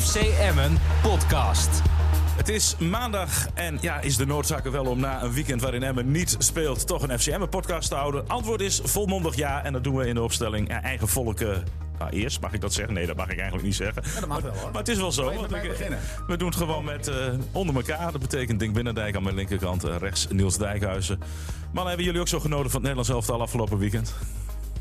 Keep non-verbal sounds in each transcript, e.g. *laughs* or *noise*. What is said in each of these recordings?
FC Emmen podcast. Het is maandag en ja, is de noodzaak er wel om na een weekend waarin Emmen niet speelt... toch een FC Emmen podcast te houden? Antwoord is volmondig ja en dat doen we in de opstelling ja, eigen volk... eh, nou, eerst mag ik dat zeggen? Nee, dat mag ik eigenlijk niet zeggen. dat mag wel, hoor. Maar het is wel zo. want mij ik- beginnen? we doen het gewoon met eh, onder elkaar. Dat betekent Dink Binnendijk aan mijn linkerkant, eh, rechts Niels Dijkhuizen. Man, hebben jullie ook zo genoten van het Nederlands elftal afgelopen weekend?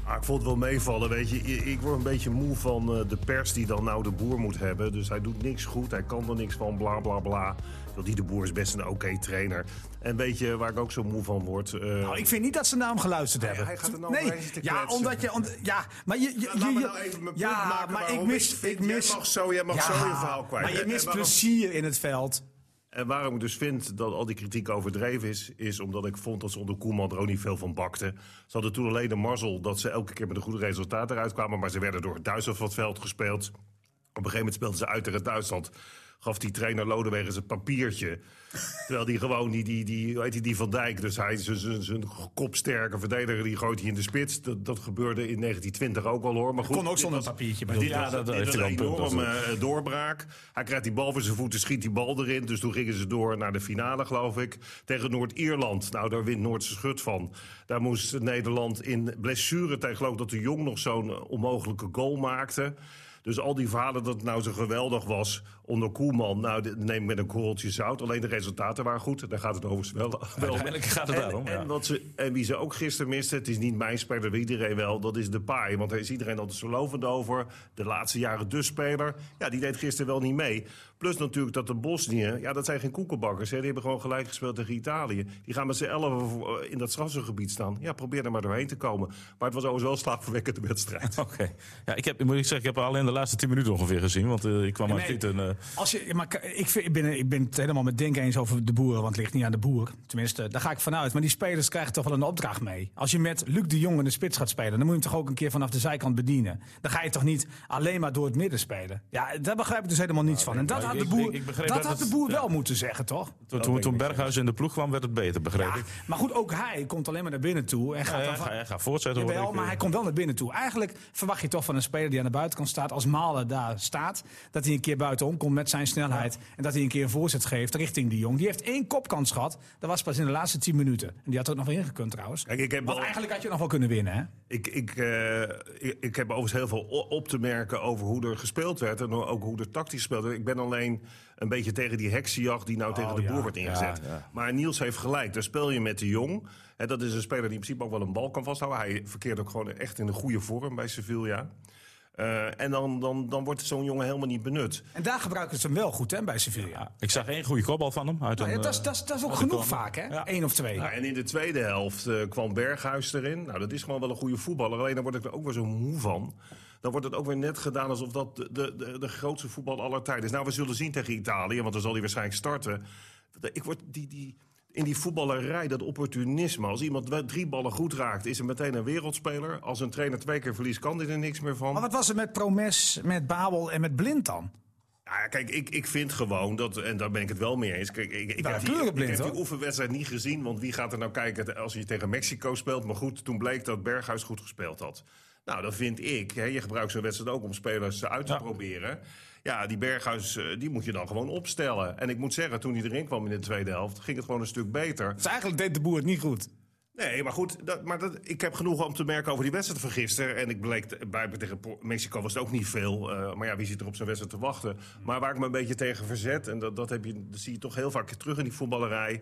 Ah, ik vond het wel meevallen, weet je. Ik, word een beetje moe van eh, de pers die dan nou de boer moet hebben. Dus hij doet niks goed, hij kan er niks van, bla bla bla. Dat die de boer is best een oké trainer. En weet je waar ik ook zo moe van word? Eh, Nou, ik vind niet dat ze naar hem geluisterd hebben. hij gaat er nou nee, ja, omdat je, om- ja, maar je, je, je- nou even mijn ja, punt maken maar ik mis, ik mis, jij mag zo, jij mag zo je verhaal kwijt. Maar je En mist plezier in het veld. En waarom ik dus vind dat al die kritiek overdreven is, is omdat ik vond dat ze onder Koeman er ook niet veel van bakten. Ze hadden toen alleen de mazzel dat ze elke keer met een goed resultaat eruit kwamen, maar ze werden door Duitsland van het veld gespeeld. Op een gegeven moment speelden ze uit tegen Duitsland. Gaf die trainer Lodewegen zijn papiertje. Terwijl die gewoon, die, die, die, hoe heet die, Van Dijk, dus hij is zijn- zijn kopsterke verdediger, die gooit hij in de spits. Dat, dat gebeurde in 1920 ook wel hoor. Maar goed, Kon ook zonder was- papiertje bij dit die- Ja, dat heeft hij een een enorme eh, doorbraak. Hij krijgt die bal voor zijn voeten, schiet die bal erin. Dus toen gingen ze door naar de finale, geloof ik. Tegen Noord-Ierland. Nou, daar wint Noordse schut van. Daar moest Nederland in blessure tegen, geloof ik, dat de Jong nog zo'n onmogelijke goal maakte. Dus al die verhalen dat het nou zo geweldig was onder Koeman... nou, dit neem ik met een korreltje zout. Alleen de resultaten waren goed. Daar gaat het overigens wel, wel. Uiteindelijk gaat het en, daarom, ja. En, wat ze, en wie ze ook gisteren misten, het is niet mijn speler, wie iedereen wel... dat is de paai, want daar is iedereen altijd zo lovend over. De laatste jaren de speler. Ja, die deed gisteren wel niet mee. Plus natuurlijk dat de Bosnië, ja, dat zijn geen koekenbakkers. Hè. Die hebben gewoon gelijk gespeeld tegen Italië. Die gaan met z'n elfen voor- in dat strafgebied staan. Ja, probeer er maar doorheen te komen. Maar het was overigens wel een slaapverwekkende wedstrijd. *laughs* Oké. Ja, ik heb, moet ik zeggen, ik heb alleen de laatste 10 minuten ongeveer gezien. Want eh, ik kwam uit Nee. Gieten. eh, Als je, maar ik, vind, ik, ben, ik ben het helemaal met Denk eens over de boeren, want het ligt niet aan de boer. Tenminste, daar ga ik vanuit. Maar die spelers krijgen toch wel een opdracht mee. Als je met Luc de Jong in de spits gaat spelen, dan moet je hem toch ook een keer vanaf de zijkant bedienen. Dan ga je toch niet alleen maar door het midden spelen. Ja, daar begrijp ik dus helemaal niets van. En dat ik- had de boer, ik- ik begreep dat dat had de boer ja. wel moeten zeggen, toch? toen toen, toen Berghuis in de ploeg kwam, werd het beter, begreep Ja, ik. maar goed, ook hij komt alleen maar naar binnen toe. En gaat Ja, dan van- ga, ja, ga voortzetten. hoor Jawel, maar eh. hij komt wel naar binnen toe. Eigenlijk verwacht je toch van een speler die aan de buitenkant staat, als Malen daar staat, dat hij een keer buitenom komt met zijn snelheid. En dat hij een keer een voorzet geeft richting de Jong. Die heeft één kopkans gehad. Dat was pas in de laatste tien minuten. En die had er ook nog wel ingekund trouwens. Kijk, ik heb Want wel- eigenlijk had je nog wel kunnen winnen, hè? Ik, ik, eh, ik, ik heb overigens heel veel op te merken over hoe er gespeeld werd. En ook hoe er tactisch gespeeld werd. Ik ben alleen een beetje tegen die heksenjacht die nou tegen de ja. boer wordt ingezet. Ja, ja. Maar Niels heeft gelijk. Daar speel je met de Jong. En dat is een speler die in principe ook wel een bal kan vasthouden. Hij verkeert ook gewoon echt in een goede vorm bij Sevilla. Eh, en dan, dan, dan wordt zo'n jongen helemaal niet benut. En daar gebruiken ze hem wel goed, hè, bij Sevilla. Ja, ik zag één goede kopbal van hem. Uit Nou, een, ja, dat, is, eh, dat, is, dat is ook genoeg vaak, hè? Ja. Eén of twee. Nou, en in de tweede helft eh, kwam Berghuis erin. Nou, dat is gewoon wel een goede voetballer. Alleen dan word ik er ook weer zo moe van. Dan wordt het ook weer net gedaan alsof dat de, de, de, de grootste voetbal aller tijden is. Nou, we zullen zien tegen Italië, want dan zal hij waarschijnlijk starten. Ik word die, die, in die voetballerij, dat opportunisme. Als iemand drie ballen goed raakt, is er meteen een wereldspeler. Als een trainer twee keer verliest, kan hij er niks meer van. Maar wat was er met Promes, met Babel en met Blind dan? Ja, kijk, ik, ik vind gewoon dat, en daar ben ik het wel mee eens. Kijk, ik, ik, Nou, heb, die, ik heb die oefenwedstrijd niet gezien, want wie gaat er nou kijken als je tegen Mexico speelt? Maar goed, toen bleek dat Berghuis goed gespeeld had. Nou, dan vind ik, hè, je gebruikt zo'n wedstrijd ook om spelers uit te Ja. proberen. Ja, die Berghuis, eh, die moet je dan gewoon opstellen. En ik moet zeggen, toen hij erin kwam in de tweede helft, ging het gewoon een stuk beter. Dus eigenlijk deed de boer het niet goed. Nee, maar goed, dat, maar dat, ik heb genoeg om te merken over die wedstrijd van gisteren. En ik bleek, bij, tegen Mexico was het ook niet veel. eh, maar ja, wie zit er op zo'n wedstrijd te wachten? Maar waar ik me een beetje tegen verzet, en dat, dat, heb je, dat zie je toch heel vaak terug in die voetballerij...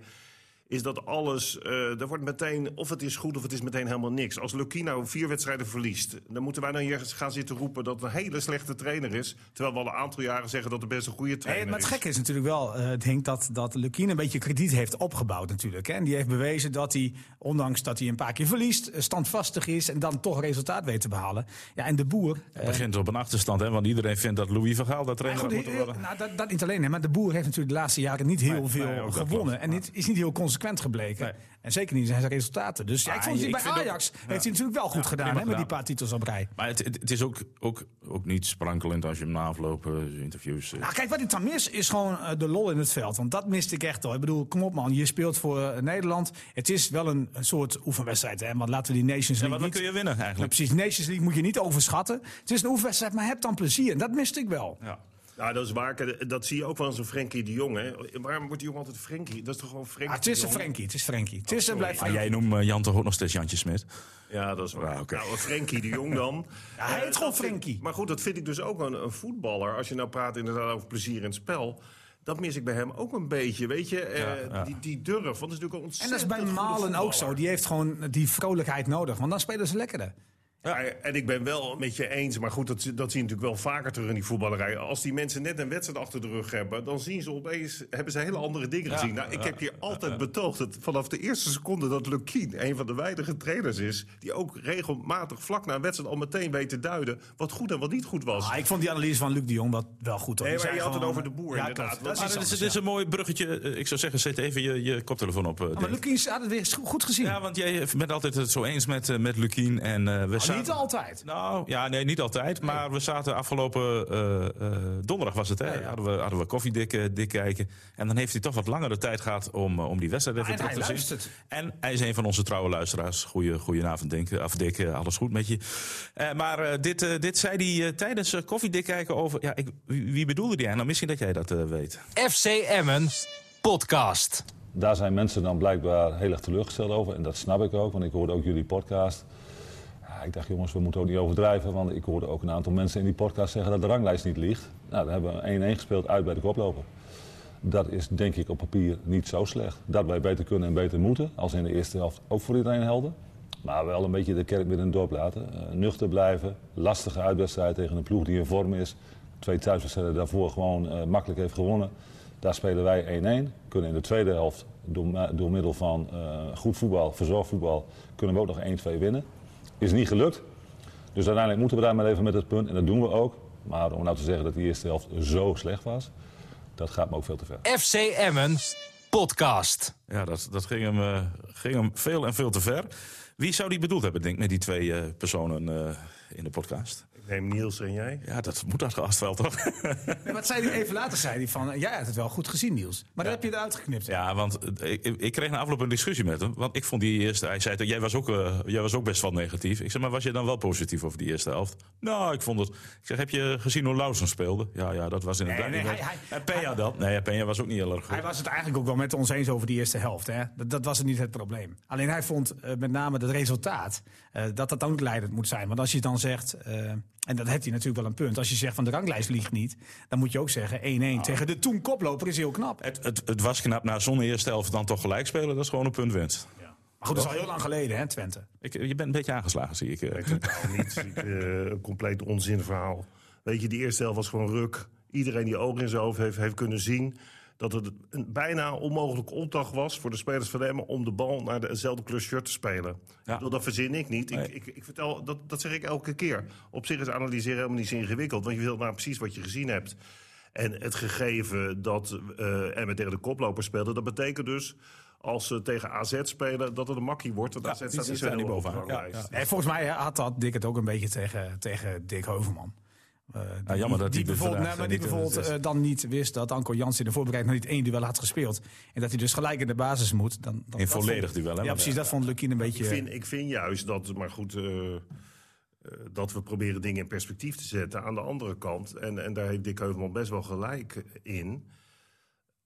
is dat alles, eh er wordt meteen, of het is goed of het is meteen helemaal niks. Als Lukino vier wedstrijden verliest, dan moeten wij dan hier gaan zitten roepen... dat het een hele slechte trainer is. Terwijl we al een aantal jaren zeggen dat het best een goede Nee, trainer maar het is. gekke is natuurlijk wel, eh Henk, dat, dat Lukien een beetje krediet heeft opgebouwd natuurlijk. Hè? En die heeft bewezen dat hij, ondanks dat hij een paar keer verliest, eh, standvastig is en dan toch resultaat weet te behalen. Ja, en de boer... Het begint op een achterstand, hè, want iedereen vindt dat Louis van Gaal dat maar trainer eh, worden. nou, dat, dat niet alleen, hè, maar de boer heeft natuurlijk de laatste jaren niet heel veel nee, gewonnen. klopt. En niet, is niet heel consequent gebleken. Nee. En zeker niet in zijn resultaten. Dus ja, ik Ah, vond hij bij ook- Ajax ja. heeft hij natuurlijk wel goed Ja, gedaan hè, met die paar titels op rij. Maar het, het, het is ook, ook, ook niet sprankelend als je hem na afloop eh, interviews... eh, Nou, kijk, wat ik dan mis is gewoon eh, de lol in het veld. Want dat miste ik echt al. Ik bedoel, kom op man, je speelt voor Nederland. Het is wel een, een soort oefenwedstrijd. Hè? Want laten we die Nations ja, League maar dan niet... kun je winnen Ja, eigenlijk. precies, Nations League moet je niet overschatten. Het is een oefenwedstrijd, maar heb dan plezier. En dat miste ik wel. Ja. Ja, dat is waar. Dat zie je ook wel eens een Frenkie de Jong. Hè. Waarom wordt die jongen altijd Frenkie? Dat is toch gewoon Frenkie Ah, het is de een? Frenkie, het is Frenkie. Het is en blijft Maar Frenkie. jij noemt eh, Jan toch ook nog steeds Jantje Smit? Ja, dat is waar. Oké. Nou, Frenkie de Jong dan. *laughs* Ja, hij heet gewoon Frenkie. Maar goed, dat vind ik dus ook een, een voetballer. Als je nou praat inderdaad over plezier in het spel. Dat mis ik bij hem ook een beetje, weet je. Eh, ja. Die, die durf, want het is natuurlijk een En dat is ontzettend bij Malen ook zo. Die heeft gewoon die vrolijkheid nodig. Want dan spelen ze lekkerder. Ja, en ik ben wel met je eens, maar goed, dat, dat zie je natuurlijk wel vaker terug in die voetballerij. Als die mensen net een wedstrijd achter de rug hebben, dan zien ze opeens, hebben ze hele andere dingen gezien. Nou, ik heb hier altijd betoogd dat vanaf de eerste seconde dat Lukien een van de weinige trainers is, die ook regelmatig vlak na een wedstrijd al meteen weet te duiden wat goed en wat niet goed was. Ah, ik vond die analyse van Luc de Jong wel, wel goed. Hoor. Nee, maar zei je had het over de boer, ja, inderdaad. Dat is anders, dit een mooi bruggetje. Eh, Ik zou zeggen, zet even je, je koptelefoon op. Dick. Maar Lukien had het weer goed gezien. Ja, want jij bent altijd het zo eens met, eh, met Lukien. En, eh, we Maar zaten- niet altijd. Nou, ja, nee, niet altijd. Maar we zaten afgelopen eh, eh, donderdag was het, hè? Hadden, we, hadden we koffiedik eh, dik kijken. En dan heeft hij toch wat langere tijd gehad om, om die wedstrijd even en terug te zien. luistert. En hij is een van onze trouwe luisteraars. Goeie, goedenavond, Dink. Of Dick, alles goed met je. Eh, maar eh, dit, eh, dit zei hij tijdens uh, koffiedik kijken over... Ja, ik, wie, wie bedoelde die? Nou, misschien dat jij dat eh, weet. FC Emmen podcast. Daar zijn mensen dan blijkbaar heel erg teleurgesteld over. En dat snap ik ook, want ik hoorde ook jullie podcast. Ik dacht, jongens, we moeten ook niet overdrijven. Want ik hoorde ook een aantal mensen in die podcast zeggen dat de ranglijst niet ligt. Nou, dan hebben we 1-1 gespeeld uit bij de koploper. Dat is denk ik op papier niet zo slecht. Dat wij beter kunnen en beter moeten. Als in de eerste helft ook voor iedereen helder. Maar wel een beetje de kerk in het dorp laten. Eh, nuchter blijven. Lastige uitwedstrijd tegen een ploeg die in vorm is. Twee thuiswedstrijden daarvoor gewoon eh, makkelijk heeft gewonnen. Daar spelen wij 1-1. Kunnen in de tweede helft door, door middel van eh, goed voetbal, verzorgd voetbal, kunnen we ook nog 1-2 winnen. Is niet gelukt. Dus uiteindelijk moeten we daar maar even met het punt. En dat doen we ook. Maar om nou te zeggen dat die eerste helft zo slecht was, dat gaat me ook veel te ver. FC Emmen podcast. Ja, dat, dat ging, hem, eh, ging hem veel en veel te ver. Wie zou die bedoeld hebben, denk ik, met die twee eh, personen eh, in de podcast? Ik neem Niels en jij. Ja, dat moet dat gast wel, toch? *laughs* Nee, wat zei hij even later? Zei hij van, jij had het wel goed gezien, Niels. Maar dan heb je het uitgeknipt. hè? Ja, want eh, ik, ik kreeg na afloop een discussie met hem. Want ik vond die eerste... Hij zei, toch, jij was, ook, eh, jij was ook best wel negatief. Ik zeg, maar was je dan wel positief over die eerste helft? Nou, ik vond het... Ik zeg, heb je gezien hoe Lausen speelde? Ja, ja, dat was inderdaad... Nee, nee, niet- hij- hij- en Peña dan? Nee, Peña was ook niet heel erg goed. Hij was het eigenlijk ook wel met ons eens over die eerste helft. Hè? Dat, dat was het niet het probleem. Alleen hij vond eh, met name het resultaat eh, dat dat ook leidend moet zijn. Want als je dan zegt, eh, en dat heeft hij natuurlijk wel een punt. Als je zegt van de ranglijst ligt niet, dan moet je ook zeggen 1-1 Ah. tegen de toen koploper is heel knap. Het, het, het was knap na zo'n eerste helft dan toch gelijk spelen. Dat is gewoon een punt winst. Maar goed, dat is al heel lang geleden, hè, Twente. Ik, je bent een beetje aangeslagen, zie ik. eh. Totaal niet. Ik, eh, een compleet onzinverhaal. Weet je, die eerste helft was gewoon ruk. Iedereen die ogen in zijn hoofd heeft, heeft kunnen zien... dat het een bijna onmogelijke opdracht was voor de spelers van Emmen... om de bal naar dezelfde kleur shirt te spelen. Ja. Bedoel, Dat verzin ik niet. Nee. Ik, ik, ik vertel, dat, dat zeg ik elke keer. Op zich is analyseren helemaal niet zo ingewikkeld... want je wilt nou precies wat je gezien hebt. En het gegeven dat eh Emmen tegen de koploper speelde... dat betekent dus... Als ze tegen AZ spelen, dat het een makkie wordt. Want Ja, AZ staat niet zo bovenaan. Ja. En volgens mij had dat Dick het ook een beetje tegen, tegen Dick Heuvelman. Eh, die, jammer dat die hij bijvoorbeeld, nee, maar die bijvoorbeeld is. eh, dan niet wist dat Anko Jans in de voorbereiding nog niet één duel had gespeeld. En dat hij dus gelijk in de basis moet. Dan, dan In volledig vond- duel, hè? Ja, precies. Dat vond Lukien een beetje... Ik vind, ik vind juist dat, maar goed, eh, eh, dat we proberen dingen in perspectief te zetten. Aan de andere kant, en, en daar heeft Dick Heuvelman best wel gelijk in.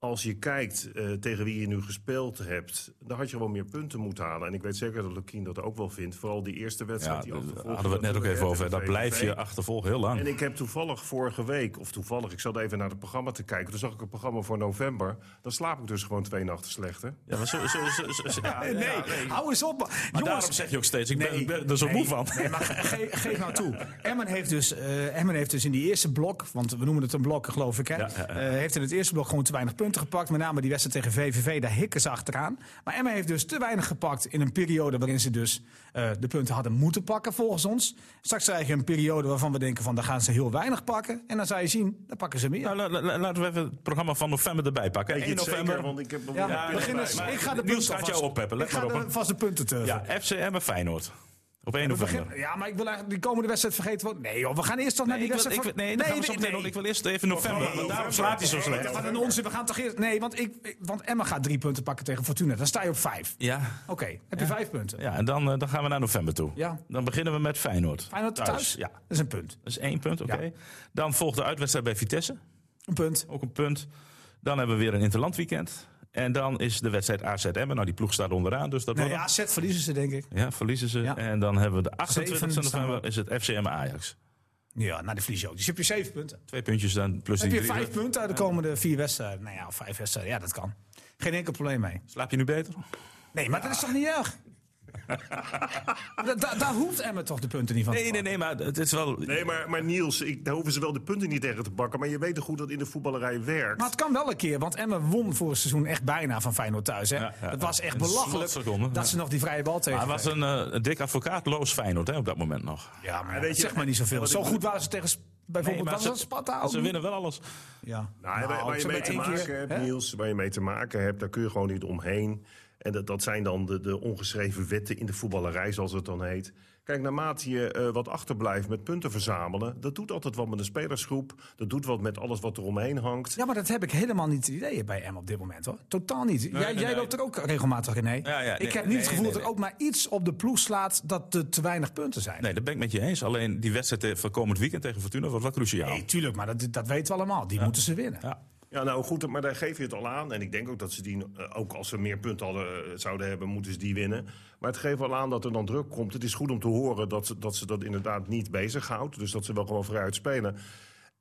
Als je kijkt eh, tegen wie je nu gespeeld hebt, dan had je gewoon meer punten moeten halen. En ik weet zeker dat Lukien dat ook wel vindt. Vooral die eerste wedstrijd. Ja, die daar achtervolgde hadden we het net ook even over. VVV. blijf je achtervolgen heel lang. En ik heb toevallig vorige week, of toevallig, ik zat even naar het programma te kijken. Toen zag ik een programma voor november. Dan slaap ik dus gewoon twee nachten slecht, hè? Ja, maar zo, zo, zo, zo- zo- ja, Nee, ja, hou eens op. Maar daarom zeg je ook steeds, ik ben, ik ben er zo nee, moe van. Nee, maar ge- *laughs* ge- geef nou toe. Emmen heeft, dus, eh, Emmen heeft dus in die eerste blok, want we noemen het een blok geloof ik, hè, Ja, ja, ja. eh, heeft in het eerste blok gewoon te weinig punten gepakt. Met name die wedstrijd tegen VVV, daar hikken ze achteraan. Maar Emmen heeft dus te weinig gepakt in een periode waarin ze dus eh, de punten hadden moeten pakken volgens ons. Straks krijg je een periode waarvan we denken van daar gaan ze heel weinig pakken. En dan zou je zien, dan pakken ze meer. Nou, la- la- laten we even het programma van november erbij pakken. Weet je 1 het november. zeker? Want ik heb nog ja, ik ga de punten gaat jou alvast- oppeppen, let Ik ga maar op, de hè. vast de punten te. Ja, FCM en Feyenoord. Op 1 We november. beginnen- ja, maar ik wil eigenlijk die komende wedstrijd vergeten worden. Nee joh, we gaan eerst toch naar die wedstrijd van- nee, nee, nee. Ik wil eerst even november, want daarom slaat hij zo slecht. Wat een onzin, we gaan toch eerst... Nee, want, ik, want Emma gaat drie punten pakken tegen Fortuna. Dan sta je op vijf. Ja, Oké, heb je vijf punten. ja en dan, eh, dan gaan we naar november toe. Ja. Dan beginnen we met Feyenoord. Feyenoord thuis? Ja, Dat is een punt. dat is één punt, oké. Dan volgt de uitwedstrijd bij Vitesse. Een punt. Ook een punt. Dan hebben we weer een interlandweekend. En dan is de wedstrijd AZ Emmen. Nou, die ploeg staat onderaan, dus dat Nee, wordt... AZ verliezen ze, denk ik. Ja, verliezen ze. Ja. En dan hebben we de 28 Zeven staan november we. is het FCM Ajax. Ja, nou, de verlies je ook. Dus heb je zeven punten. Twee puntjes dan, plus Dan die heb je vijf punten uit de komende vier wedstrijden. Nou ja, vijf wedstrijden. Ja, dat kan. Geen enkel probleem mee. Slaap je nu beter? Nee, maar dat is toch niet erg? *laughs* Da- da- daar hoeft Emmen toch de punten niet van te Nee, nee, nee, maar het is wel... Nee, maar, maar Niels, ik, daar hoeven ze wel de punten niet tegen te pakken. Maar je weet toch goed dat in de voetballerij werkt. Maar het kan wel een keer, want Emmen won vorig seizoen echt bijna van Feyenoord thuis. Hè? Ja, ja, het was echt belachelijk dat ja. ze nog die vrije bal tegen. Maar het was een, een dik advocaatloos Feyenoord hè, op dat moment nog. Ja, maar weet je, zeg maar niet zoveel. Zo goed waren ze tegen bijvoorbeeld maar was ze- Sparta Ze winnen wel alles. Ja. Nou, waar, waar je mee hebben te maken keer, hebt? Niels, waar je mee te maken hebt, daar kun je gewoon niet omheen. En dat, dat zijn dan de, de ongeschreven wetten in de voetballerij, zoals het dan heet. Kijk, naarmate je eh, wat achterblijft met punten verzamelen... dat doet altijd wat met een spelersgroep. Dat doet wat met alles wat er omheen hangt. Ja, maar dat heb ik helemaal niet het idee bij Emmen op dit moment hoor. Totaal niet. jij nee, jij nee. loopt er ook regelmatig René. Ja, ja, ik nee, heb niet nee, het gevoel nee, dat er ook maar iets op de ploeg slaat dat er te weinig punten zijn. Nee, dat ben ik met je eens. Alleen die wedstrijd van komend weekend tegen Fortuna wordt wel cruciaal. Nee, tuurlijk, maar dat, dat weten we allemaal. Die moeten ze winnen. Ja. Ja, nou goed, maar daar geef je het al aan. En ik denk ook dat ze die, eh, ook als ze meer punten hadden, eh, zouden hebben, moeten ze die winnen. Maar het geeft wel aan dat er dan druk komt. Het is goed om te horen dat ze dat, ze dat inderdaad niet bezighoudt. Dus dat ze wel gewoon vrijuit spelen.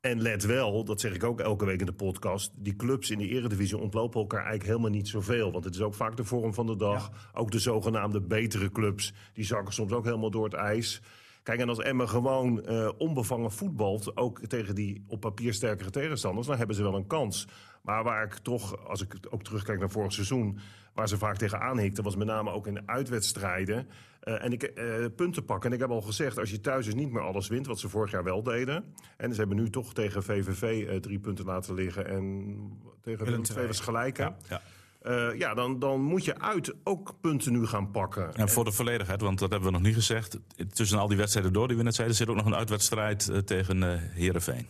En let wel, dat zeg ik ook elke week in de podcast... die clubs in de eredivisie ontlopen elkaar eigenlijk helemaal niet zoveel. Want het is ook vaak de vorm van de dag. Ook de zogenaamde betere clubs, die zakken soms ook helemaal door het ijs. Kijk, en als Emmen gewoon eh, onbevangen voetbalt... ook tegen die op papier sterkere tegenstanders... dan hebben ze wel een kans. Maar waar ik toch, als ik ook terugkijk naar vorig seizoen... waar ze vaak tegen aanhikten, was met name ook in de uitwedstrijden... Eh, en ik, eh, punten pakken. En ik heb al gezegd, als je thuis dus niet meer alles wint... wat ze vorig jaar wel deden... en ze hebben nu toch tegen VVV drie punten laten liggen... en tegen Willem II was gelijk? Ja, ja. Eh, ja, dan, dan moet je uit ook punten nu gaan pakken. En voor de volledigheid, want dat hebben we nog niet gezegd. Tussen al die wedstrijden door die we net zeiden, zit ook nog een uitwedstrijd eh, tegen eh Heerenveen.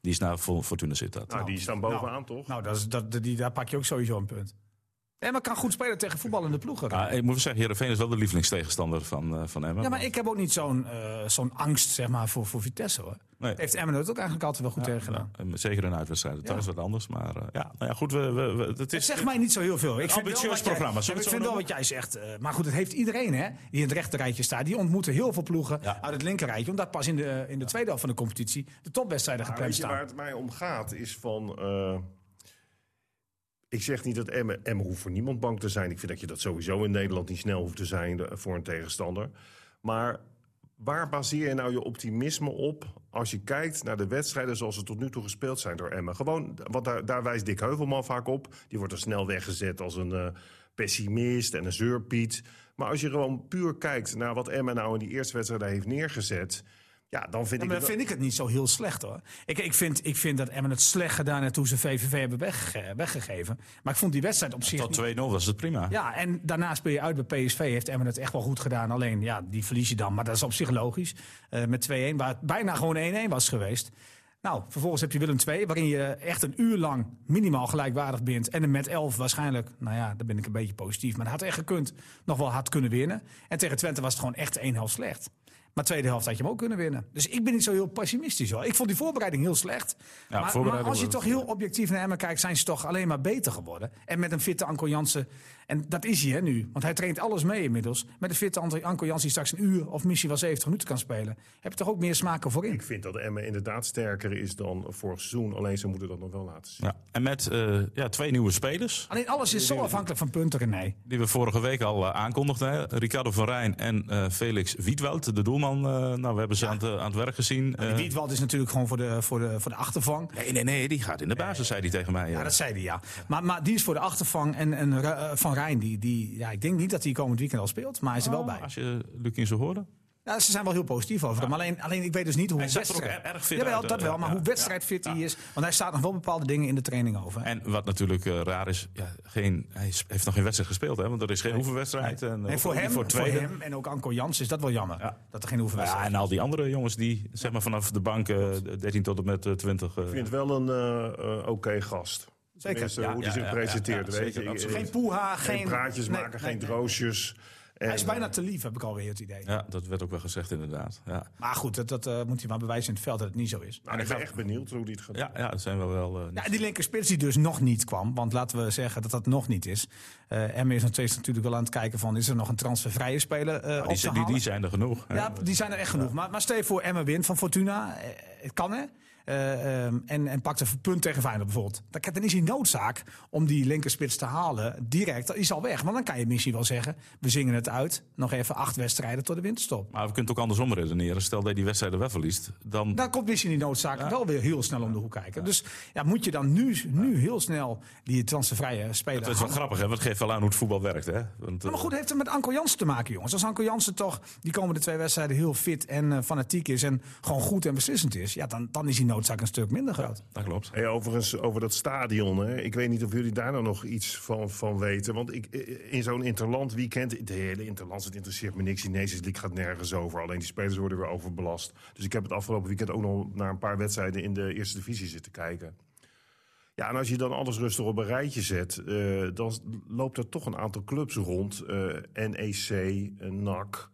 Die is naar Fo- Fortuna zit dat. Nou, die staan bovenaan, toch? Nou, dat is, dat, die, daar pak je ook sowieso een punt. Emmen kan goed spelen tegen voetballende ploegen. Ja, ik moet zeggen, Heerenveen is wel de lievelingstegenstander van, eh, van Emmen. Ja, maar ik heb ook niet zo'n eh, zo'n angst zeg maar, voor, voor Vitesse hoor. Nee. Heeft Emmen het ook eigenlijk altijd wel goed tegen gedaan. Ja, zeker in uitwedstrijden. Thuis wat anders, maar eh, ja, nou ja, goed. We, we, we- het is, zegt mij niet zo heel veel. Ik vind ambitieus wel wat jij- programma, ik vind wel wat jij zegt. maar goed, het heeft iedereen hè, die in het rechterrijtje staat. Die ontmoeten heel veel ploegen Ja. uit het linkerrijtje. Omdat pas in de, in de tweede helft van de competitie de topwedstrijden gepland je waar staan. het mij om gaat, is van... ik zeg niet dat Emmen, Emmen hoeft voor niemand bang te zijn. Ik vind dat je dat sowieso in Nederland niet snel hoeft te zijn voor een tegenstander. Maar waar baseer je nou je optimisme op als je kijkt naar de wedstrijden zoals ze tot nu toe gespeeld zijn door Emmen? Gewoon, want daar, daar wijst Dick Heuvelman vaak op. Die wordt er snel weggezet als een eh, pessimist en een zeurpiet. Maar als je gewoon puur kijkt naar wat Emmen nou in die eerste wedstrijd heeft neergezet... Ja, dan vind Ja, ik maar het dan vind ik het niet zo heel slecht hoor. Ik, ik, vind, ik vind dat Emmen het slecht gedaan heeft toen ze VVV hebben wegge- weggegeven. Maar ik vond die wedstrijd op zich... tot 2-0 was het prima. Ja, en daarna speel je uit bij PSV. Heeft Emmen het echt wel goed gedaan. Alleen, ja, die verlies je dan. Maar dat is op zich logisch. Eh, met 2-1, waar het bijna gewoon 1-1 was geweest. Nou, vervolgens heb je Willem II, waarin je echt een uur lang minimaal gelijkwaardig bent. En een met 11 waarschijnlijk, nou ja, daar ben ik een beetje positief. Maar het had echt gekund, nog wel hard kunnen winnen. En tegen Twente was het gewoon echt één helft slecht. Maar tweede helft had je hem ook kunnen winnen. Dus ik ben niet zo heel pessimistisch hoor. Ik vond die voorbereiding heel slecht. maar, maar als je toch heel objectief naar Emmen kijkt, zijn ze toch alleen maar beter geworden. En met een fitte Anko Jansen, en dat is hij hè, nu. Want hij traint alles mee inmiddels. Met een fitte Anko Jansen die straks een uur of misschien wel 70 minuten kan spelen. Heb je toch ook meer smaken voor in. Ik vind dat Emmen inderdaad sterker is dan vorig seizoen. Alleen ze moeten dat nog wel laten zien. Ja. En met eh, ja, twee nieuwe spelers. Alleen alles is zo afhankelijk van punten, René. Die we vorige week al eh, aankondigden. Hè. Ricardo van Rijn en eh, Felix Wietwoud, de doelman. eh, nou, we hebben ze aan, het, aan het werk gezien. Eh, Wietwald is natuurlijk gewoon voor de, voor de, voor de achtervang. nee, nee, nee, die gaat in de basis, zei hij tegen mij. Ja, dat zei hij, ja. Maar, maar die is voor de achtervang. En, en eh, Van Rijn, die, die, ja, ik denk niet dat hij komend weekend al speelt. Maar hij is er wel bij. Als je Lukien zo hoorde. Ja, ze zijn wel heel positief over hem. Alleen, alleen ik weet dus niet hoe Hij er wedstrijd... erg fit Jawel, uit, dat eh, wel. Maar ja, hoe wedstrijdfit ja, hij is. Want hij staat nog wel bepaalde dingen in de training over. En wat natuurlijk eh, raar is, ja, geen, hij is- heeft nog geen wedstrijd gespeeld. Hè, want er is geen oefenwedstrijd. En, En ook voor hem, voor voor hem en ook Anko Jans is dat wel jammer. Ja. Dat er geen Ja, oefenwedstrijd en al die andere jongens die zeg maar, vanaf de bank eh, 13 tot en met eh, 20. eh, Ik vind het wel een eh, eh, oké gast. Zeker, ja, hoe hij ja, zich ja, presenteert. ja, ja, weet je. Geen poeha, geen geen... praatjes nee, maken, nee, geen nee. droosjes. Hij is En, bijna te lief, heb ik alweer het idee. Ja, dat werd ook wel gezegd inderdaad. Ja, Maar goed, dat, dat eh, moet hij maar bewijzen in het veld dat het niet zo is. nou, ik ben echt benieuwd hoe die het gaat ja, ja dat zijn wel wel... eh, Ja, en die linkerspits die dus nog niet kwam. Want laten we zeggen dat dat nog niet is. Eh Emmen is nog steeds natuurlijk wel aan het kijken van... is er nog een transfervrije speler eh op die, die, die zijn er genoeg. Ja, die zijn er echt genoeg. Maar, maar stel je voor Emmen wint van Fortuna. Eh, Het kan hè. Eh, ehm, en, en pakt een punt tegen Feyenoord bijvoorbeeld. Dan, dan is die noodzaak om die linkerspits te halen direct. Dat is al weg. Want dan kan je misschien wel zeggen... we zingen het uit. Nog even acht wedstrijden tot de winterstop. Maar we kunnen het ook andersom redeneren. Stel dat je die wedstrijden wel verliest, dan... Dan komt misschien die noodzaak wel weer heel snel om de hoek kijken. Dus ja, moet je dan nu, nu heel snel die transfervrije speler Het is wel grappig, hè? want het geeft wel aan hoe het voetbal werkt. Hè? Want, Maar eh, goed, heeft het met Anko Jansen te maken, jongens. Als Anko Jansen toch die komende twee wedstrijden heel fit en eh, fanatiek is... en gewoon goed en beslissend is... ja, dan, dan is die noodzaak een stuk minder groot. dat klopt. Hey, overigens, over dat stadion. Hè. Ik weet niet of jullie daar nou nog iets van, van weten. Want ik, in zo'n interland weekend... de hele interland, het interesseert me niks. Die Nations League gaat nergens over. Alleen die spelers worden weer overbelast. Dus ik heb het afgelopen weekend ook nog naar een paar wedstrijden... in de eerste divisie zitten kijken. Ja, en als je dan alles rustig op een rijtje zet... eh, dan loopt er toch een aantal clubs rond. eh, NEC, eh, NAC...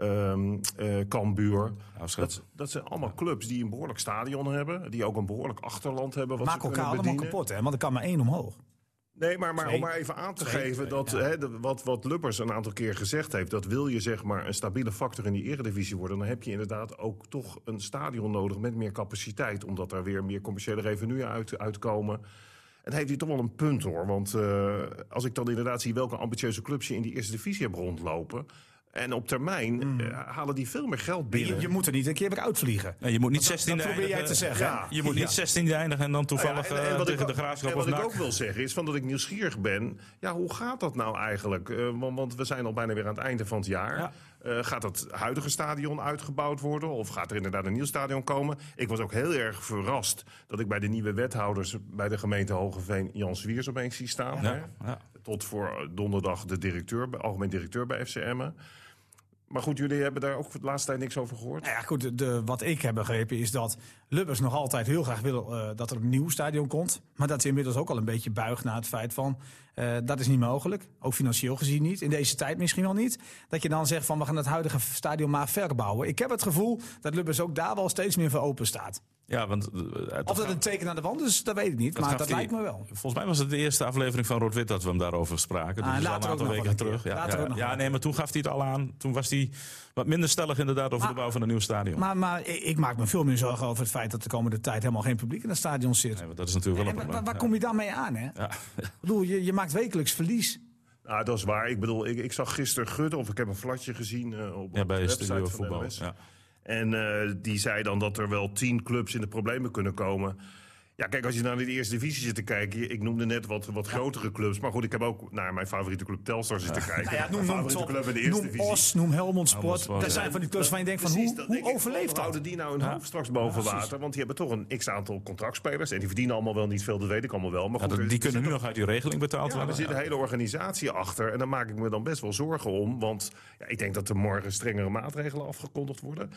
ehm eh, Cambuur. Dat, dat zijn allemaal clubs die een behoorlijk stadion hebben. Die ook een behoorlijk achterland hebben. Wat Maak ze kunnen elkaar allemaal kapot, hè? Want er kan maar één omhoog. Nee, maar, maar om maar even aan te Twee. geven dat hè, de- wat, wat Lubbers een aantal keer gezegd heeft, dat wil je zeg maar een stabiele factor in die eredivisie worden, dan heb je inderdaad ook toch een stadion nodig met meer capaciteit, omdat er weer meer commerciële revenue uit, uitkomen. En heeft hij toch wel een punt hoor, want eh, als ik dan inderdaad zie welke ambitieuze clubs je in die eerste divisie hebt rondlopen, en op termijn eh, halen die veel meer geld binnen. Je, je moet er niet een keer weer uitvliegen. Nee, je moet niet Dat- 16 dat probeer jij te zeggen. Ja. Je moet niet 16 eindigen en dan toevallig ja, en- en eh, wat tegen ik de ook- graafschap en of wat ik ook wil zeggen is van dat ik nieuwsgierig ben. Ja, hoe gaat dat nou eigenlijk? Eh, want, want we zijn al bijna weer aan het einde van het jaar. Ja. Eh, gaat het huidige stadion uitgebouwd worden? Of gaat er inderdaad een nieuw stadion komen? Ik was ook heel erg verrast dat ik bij de nieuwe wethouders bij de gemeente Hogeveen Jan Zwiers opeens zie staan. hè? Ja, ja. Tot voor donderdag de directeur, algemeen directeur bij FCM. Maar goed, jullie hebben daar ook de laatste tijd niks over gehoord. Nou ja, goed, de, wat ik heb begrepen is dat Lubbers nog altijd heel graag wil eh, dat er een nieuw stadion komt. Maar dat ze inmiddels ook al een beetje buigt naar het feit van eh, dat is niet mogelijk. Ook financieel gezien niet. In deze tijd misschien wel niet. Dat je dan zegt van we gaan het huidige stadion maar verbouwen. Ik heb het gevoel dat Lubbers ook daar wel steeds meer voor open staat. Ja, want... eh, het Of dat een teken aan de wand is, dat weet ik niet. Dat maar dat lijkt me wel. Volgens mij was het de eerste aflevering van Rood-Wit dat we hem daarover spraken. Ah, Dus al later een aantal nog weken een terug. Ja, Later ja, ja, nee, maar toen gaf hij het al aan. Toen was hij wat minder stellig inderdaad over Maar- de bouw van een nieuw stadion. Maar, maar ik ik maak me veel meer zorgen over het feit dat de komende tijd helemaal geen publiek in het stadion zit. Nee, want dat is natuurlijk wel En een waar, probleem. waar Ja. kom je dan mee aan? Hè? Ja. Ik bedoel, je, je maakt wekelijks verlies. Ah, dat is waar. Ik bedoel, ik, ik zag gisteren Gudde, of ik heb een flatje gezien eh, op, ja, op bij de website Studio van de Voetbal. NOS. Ja. En eh, die zei dan dat er wel tien clubs in de problemen kunnen komen. Ja, kijk, als je naar de eerste divisie zit te kijken... ik noemde net wat, wat grotere clubs. Maar goed, ik heb ook naar mijn favoriete club Telstar zitten kijken. Nou ja, noem, mijn noem, club in de eerste noem divisie. Os, noem Helmond Sport. Helmond Dat zijn van die clubs waar je denkt van, Precies, hoe, denk overleeft dat? houden die nou hun hoofd straks boven water? Want die hebben toch een x-aantal contractspelers. En die verdienen allemaal wel niet veel, dat weet ik allemaal wel. Maar goed, die er kunnen nu nog uit die regeling betaald ja, er worden. zit een hele organisatie achter. En daar maak ik me dan best wel zorgen om. Want ja, ik denk dat er morgen strengere maatregelen afgekondigd worden.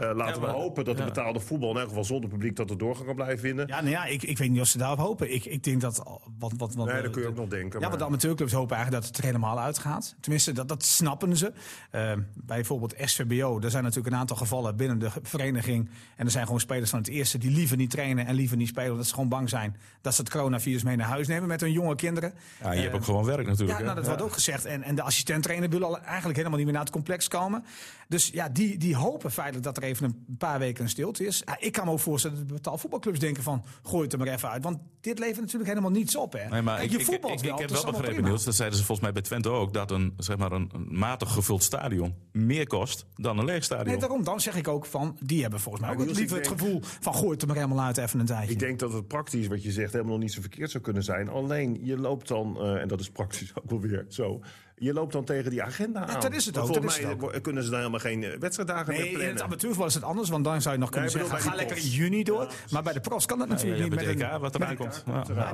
Eh, laten Ja, we hopen dat de ja. betaalde voetbal... in elk geval zonder publiek dat er doorgang kan blijven vinden. Ja, nou ja, ik, ik weet niet of ze daarop hopen. Ik, ik denk dat... Wat, wat, wat, nee, dat kun je ook nog denken. Ja, maar- want de amateurclubs hopen eigenlijk dat het er helemaal uitgaat. Tenminste, dat, dat snappen ze. Eh, bij bijvoorbeeld SVBO, er zijn natuurlijk een aantal gevallen binnen de vereniging. En er zijn gewoon spelers van het eerste die liever niet trainen en liever niet spelen. Omdat ze gewoon bang zijn dat ze het coronavirus mee naar huis nemen met hun jonge kinderen. Ja, je hebt Eh, ook gewoon werk natuurlijk. Ja, nou, dat wordt ook gezegd. En, en de assistent-trainer wil eigenlijk helemaal niet meer naar het complex komen. Dus ja, die, die hopen feitelijk dat er even een paar weken een stilte is. Ja, ik kan me ook voorstellen dat de betaalvoetbalclubs denken van... gooi het er maar even uit. Want dit levert natuurlijk helemaal niets op. Hè. Nee, maar Kijk, ik, je ik, voetbalt ik, heb wel begrepen, prima. Niels, dat zeiden ze volgens mij bij Twente ook, dat een, zeg maar een, een matig gevuld stadion meer kost dan een leeg stadion. Nee, daarom. Dan zeg ik ook van, die hebben volgens mij ook het Niels, liever het gevoel van... gooi het er maar helemaal uit even een tijdje. Ik denk dat het praktisch, wat je zegt, helemaal nog niet zo verkeerd zou kunnen zijn. Alleen, je loopt dan, eh, en dat is praktisch *laughs* ook wel weer zo... je loopt dan tegen die agenda aan. dat is het ook, Volgens mij het kunnen ze dan helemaal geen eh, wedstrijddagen meer Nee, in plannen. het amateurvoetbal is het anders, want dan zou je nog kunnen Nee, zeggen... ga lekker in juni door. maar bij de profs kan dat Ja, natuurlijk ja, niet. met de een- EK, wat eraan komt.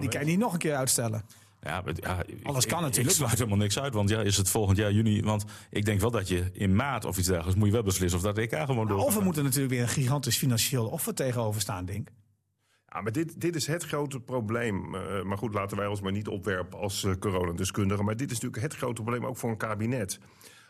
Die kan je niet nog een keer uitstellen. Ja, maar, ja, ik- Alles ik- kan natuurlijk, Ik sluit helemaal niks uit, want ja, is het volgend jaar juni? Want ik denk wel dat je in maart of iets dergelijks moet je wel beslissen of dat EK gewoon door. Of er moet er natuurlijk weer een gigantisch financieel offer tegenover staan, denk ik. Ja, maar dit, dit is het grote probleem. Eh, maar goed, laten wij ons maar niet opwerpen als eh coronadeskundigen. Maar dit is natuurlijk het grote probleem ook voor een kabinet.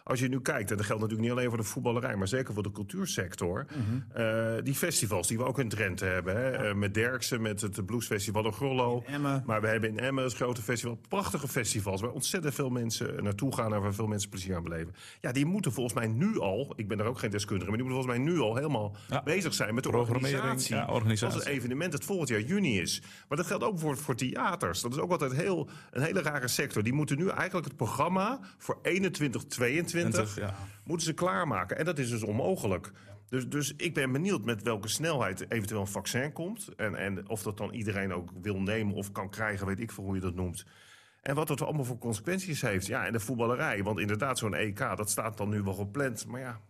Als je nu kijkt, en dat geldt natuurlijk niet alleen voor de voetballerij, maar zeker voor de cultuursector. Mhm. eh, die festivals die we ook in Drenthe hebben. Hè, eh, met Derksen, met het Bluesfestival in Grollo. In. Maar we hebben in Emmen het grote festival. Prachtige festivals waar ontzettend veel mensen naartoe gaan en waar veel mensen plezier aan beleven. Ja, die moeten volgens mij nu al, ik ben er ook geen deskundige, maar die moeten volgens mij nu al helemaal Ja. bezig zijn met de Programmering, organisatie. ja, organisatie. Als het evenement het volgend jaar juni is. Maar dat geldt ook voor, voor theaters. Dat is ook altijd heel, een hele rare sector. Die moeten nu eigenlijk het programma voor 21, 22 20, ja. moeten ze klaarmaken. En dat is dus onmogelijk. Dus, dus ik ben benieuwd met welke snelheid eventueel een vaccin komt. En, en of dat dan iedereen ook wil nemen of kan krijgen, weet ik veel hoe je dat noemt. En wat dat allemaal voor consequenties heeft. Ja, en de voetballerij. Want inderdaad, zo'n EK, dat staat dan nu wel gepland. Maar ja,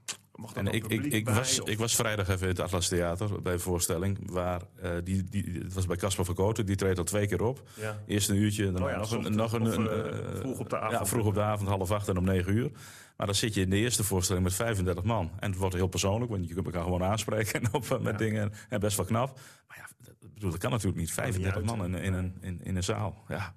En ik, ik, ik, bij, was, of- ik was vrijdag even in het Atlas Theater bij een voorstelling. Waar, eh, die, die, het was bij Casper van Kooten, die treedt al twee keer op. Ja. Eerst een uurtje, daarna Oh ja, nog een, nog een, of, eh, eh, vroeg op de Ja, avond. vroeg op de avond, half acht en om negen uur. Maar dan zit je in de eerste voorstelling met 35 man. En het wordt heel persoonlijk, want je kunt elkaar gewoon aanspreken *laughs* en op, met dingen. En best wel knap. Maar ja, dat, bedoel, dat kan natuurlijk niet. 35 uit, man in, in, een, in, in een zaal. Ja.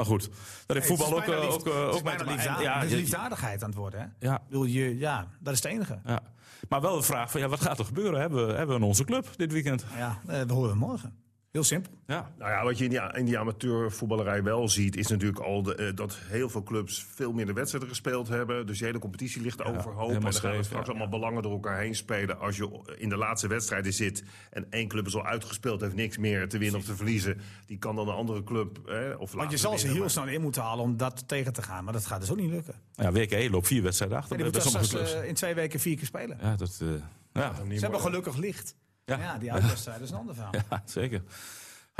Maar goed, dat heeft voetbal ook, eh, ook, eh, ook mee bijna te maken. liefda- Ja, het is je- liefdadigheid aan het worden. Hè? ja, Ik bedoel, je, ja, dat is het enige. ja. Maar wel de vraag van, ja, wat gaat er gebeuren? Hebben we, hebben we in onze club dit weekend? Ja, eh, we horen morgen. Heel simpel. Ja. Nou ja, wat je in die, in die amateurvoetballerij wel ziet, is natuurlijk al de, eh, dat heel veel clubs veel minder wedstrijden gespeeld hebben. Dus de hele competitie ligt overhoop. En dan gaan er straks ja. allemaal belangen door elkaar heen spelen. Als je in de laatste wedstrijden zit en één club is al uitgespeeld, heeft niks meer te winnen of te verliezen. Die kan dan een andere club. Eh, of Want je zal ze heel maar- snel in moeten halen om dat tegen te gaan. Maar dat gaat dus ook niet lukken. Ja, WKE loopt vier wedstrijden achter. die sommige straks clubs. eh, in twee weken vier keer spelen. Ja, dat, eh, ja. Ze hebben gelukkig licht. Ja. Ja, die uitwedstrijd is een ander verhaal. ja, zeker.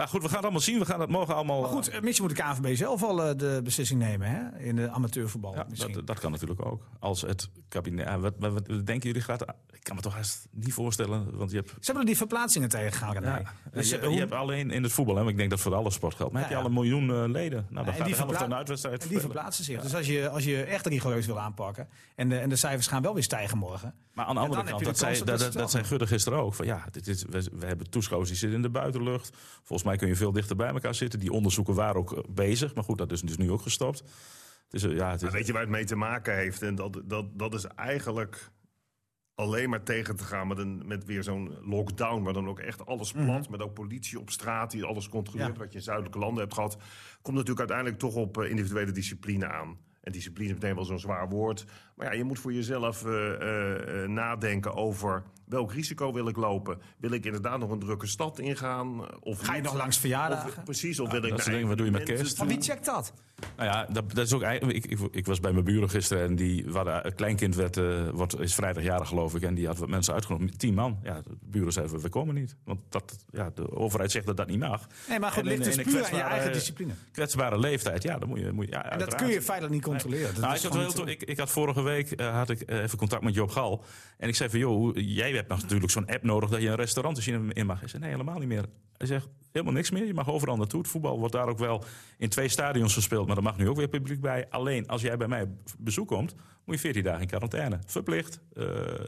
Ja, goed, we gaan het allemaal zien. We gaan het morgen allemaal... Maar goed, eh, misschien moet de KNVB zelf al eh, de beslissing nemen hè? in de amateurvoetbal. Ja, dat, dat kan natuurlijk ook. Als het kabinet... wat, wat, wat denken jullie gaat... Ik kan me toch haast niet voorstellen, want je hebt... Ze hebben er die verplaatsingen tegengegaan. Ja, Dus, je, eh, je hebt alleen in het voetbal, hè, maar ik denk dat voor alle sport geldt. Maar Ja, heb je al een miljoen leden? Nou, dan gaat die verpla- de uitwedstrijd die verplaatsen zich. Dus als je, als je echt rigoureus wil aanpakken en de, en de cijfers gaan wel weer stijgen morgen. Maar aan de andere kant, dat, zei, dat, wel- Gudde gisteren ook. Van, ja, dit is, we, we hebben toeschouwers die zitten in de buitenlucht. Volgens mij kun je veel dichter bij elkaar zitten. Die onderzoeken waren ook eh, bezig. Maar goed, dat is dus nu ook gestopt. Het is, eh, ja, het is, weet je waar het mee te maken heeft? En dat, dat, dat is eigenlijk alleen maar tegen te gaan met, een, met weer zo'n lockdown. Maar dan ook echt alles plat. Met ook politie op straat die alles controleert. Ja. Wat je in zuidelijke landen hebt gehad. Komt natuurlijk uiteindelijk toch op eh, individuele discipline aan. En discipline is meteen wel zo'n zwaar woord. Maar ja, je moet voor jezelf eh, eh, eh, nadenken over welk risico wil ik lopen. Wil ik inderdaad nog een drukke stad ingaan? Of Ga je niet? nog langs Of, verjaardagen? precies, of wil ik dat soort dingen, wat doe je met kerst? Van wie checkt dat? Nou ja, dat, dat is ook eigenlijk. Ik, ik, ik was bij mijn buren gisteren en die waren, een kleinkind werd, eh, wordt, is vrijdagjarig geloof ik. En die had wat mensen uitgenodigd. Tien man. Ja, de buren zeiden we komen niet. Want dat, ja, de overheid zegt dat dat niet mag. Nee, maar goed, het ligt dus puur aan je eigen discipline. Kwetsbare leeftijd, ja, dan moet je. Moet je ja, En dat kun je feitelijk niet controleren. Dat Nou, ik, had heel ik had vorige week eh, had ik, eh, even contact met Job Gal. En ik zei van, joh, jij hebt natuurlijk zo'n app nodig dat je een restaurant in mag. Hij zei, nee, helemaal niet meer. Hij zegt, helemaal niks meer. Je mag overal naartoe. Het voetbal wordt daar ook wel in twee stadions gespeeld. Maar er mag nu ook weer publiek bij. Alleen, als jij bij mij op bezoek komt, moet je 14 dagen in quarantaine. Verplicht, eh,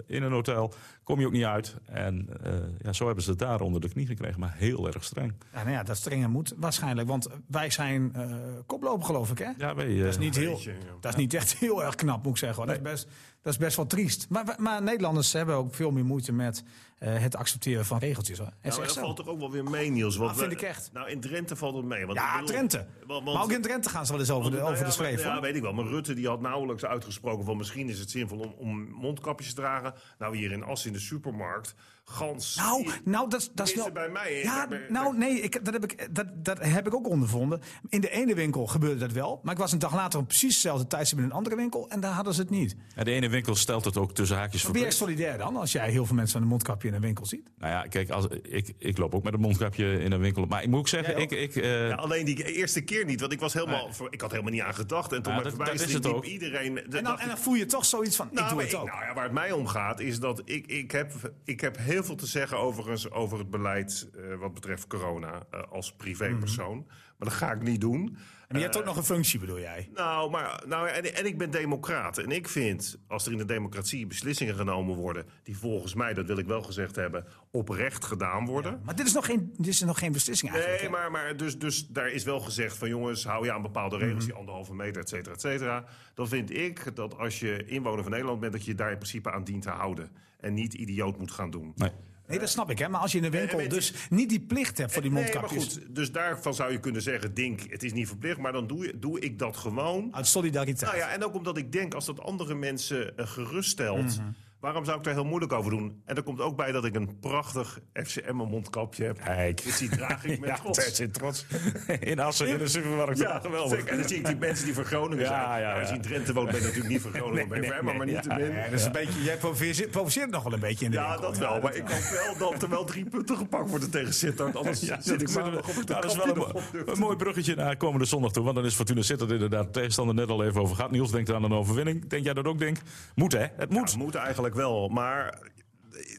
in een hotel. Kom je ook niet uit. En eh, ja, zo hebben ze het daar onder de knie gekregen. Maar heel erg streng. Ja, nou ja, dat strenger moet waarschijnlijk. Want wij zijn eh koploper, geloof ik, hè? Ja, wij, Dat is niet heel, beetje, ja. dat is niet echt heel erg knap, moet ik zeggen. hoor. Dat, is best, dat is best wel triest. Maar, maar Nederlanders hebben ook veel meer moeite met eh, het accepteren van regeltjes. Hoor. Nou, dat zo. valt toch ook wel weer mee, Niels. Want Dat vind ik echt. Nou, in Drenthe valt het mee. Want Ja, bedoel- Drenthe. want- want- maar ook in Drenthe gaan ze wel eens over de, want- over de nou ja, schreef. maar- Ja, weet ik wel. Maar Rutte die had nauwelijks uitgesproken van misschien is het zinvol om, om mondkapjes te dragen. Nou, hier in Assen in de supermarkt. Gans. Nou, nou dat, dat is wel... bij mij? Ja, Bij- bij- nou nee, ik, dat, heb ik, dat, dat heb ik ook ondervonden. In de ene winkel gebeurde dat wel. Maar ik was een dag later op precies hetzelfde tijdstip in een andere winkel. En daar hadden ze het niet. ja, de ene winkel stelt het ook tussen haakjes Ben jij verplicht. solidair dan, als jij heel veel mensen met een mondkapje in een winkel ziet? Nou ja, kijk, als, ik, ik loop ook met een mondkapje in een winkel. Maar ik moet ook zeggen, ik, ik, eh, Ja, alleen die eerste keer niet, want ik was helemaal, voor- ik had helemaal niet aan gedacht. En toen Ja, dat- verbijstering dat is het ook. iedereen. En dan, en dan voel je toch zoiets van, ik Nou, doe maar het ik- ook. nou ja, waar het mij om gaat is dat ik, ik, heb, ik heb heel heel veel te zeggen overigens over het beleid eh, wat betreft corona eh, als privépersoon. Mhm. Maar dat ga ik niet doen. En je hebt ook nog een functie, bedoel jij? Nou, maar, nou en, en ik ben democraat. En ik vind, als er in de democratie beslissingen genomen worden... die volgens mij, dat wil ik wel gezegd hebben, oprecht gedaan worden... Maar dit is nog geen, dit is nog geen beslissing eigenlijk. Nee, hè? maar, maar dus, dus daar is wel gezegd van jongens, hou je aan bepaalde regels, die anderhalve meter, et cetera, et cetera. Dan vind ik dat als je inwoner van Nederland bent, dat je daar in principe aan dient te houden. En niet idioot moet gaan doen. Nee. Nee, dat snap ik. Hè? Maar als je in de winkel dus niet die plicht hebt voor die Nee, maar mondkapjes... goed, dus daarvan zou je kunnen zeggen, Dink, het is niet verplicht, maar dan doe, je, doe ik dat gewoon. Uit solidariteit. Nou ja, en ook omdat ik denk, als dat andere mensen eh, geruststelt... Mhm. Waarom zou ik daar heel moeilijk over doen? En er komt ook bij dat ik een prachtig FCM mondkapje heb. Kijk. *laughs* Dus die draag ik *laughs* met Ja, trots. zit trots. *laughs* In Assen, in de supermarkt. Ja, geweldig. En dan zie ik die mensen die voor Groningen Ja, zijn. ja, Nou, als je ja. in Drenthe woont, ben je natuurlijk niet voor Groningen. ben je voor Emma, maar niet te min. Ja, dat is een beetje, jij provoceert, nog wel een beetje in de Ja, winkel. dat wel. Maar ik hoop wel dat er wel drie punten gepakt worden tegen Sittard. Anders Ja, zit ik maandag op het dat is wel een, nog een mooi bruggetje naar komende zondag toe. Want dan is Fortuna Sittard inderdaad tegenstander net al even over gehad. Niels denkt aan een overwinning. Denk jij dat ook, Denk? Moet hè? Het moet. Het moet eigenlijk wel, maar...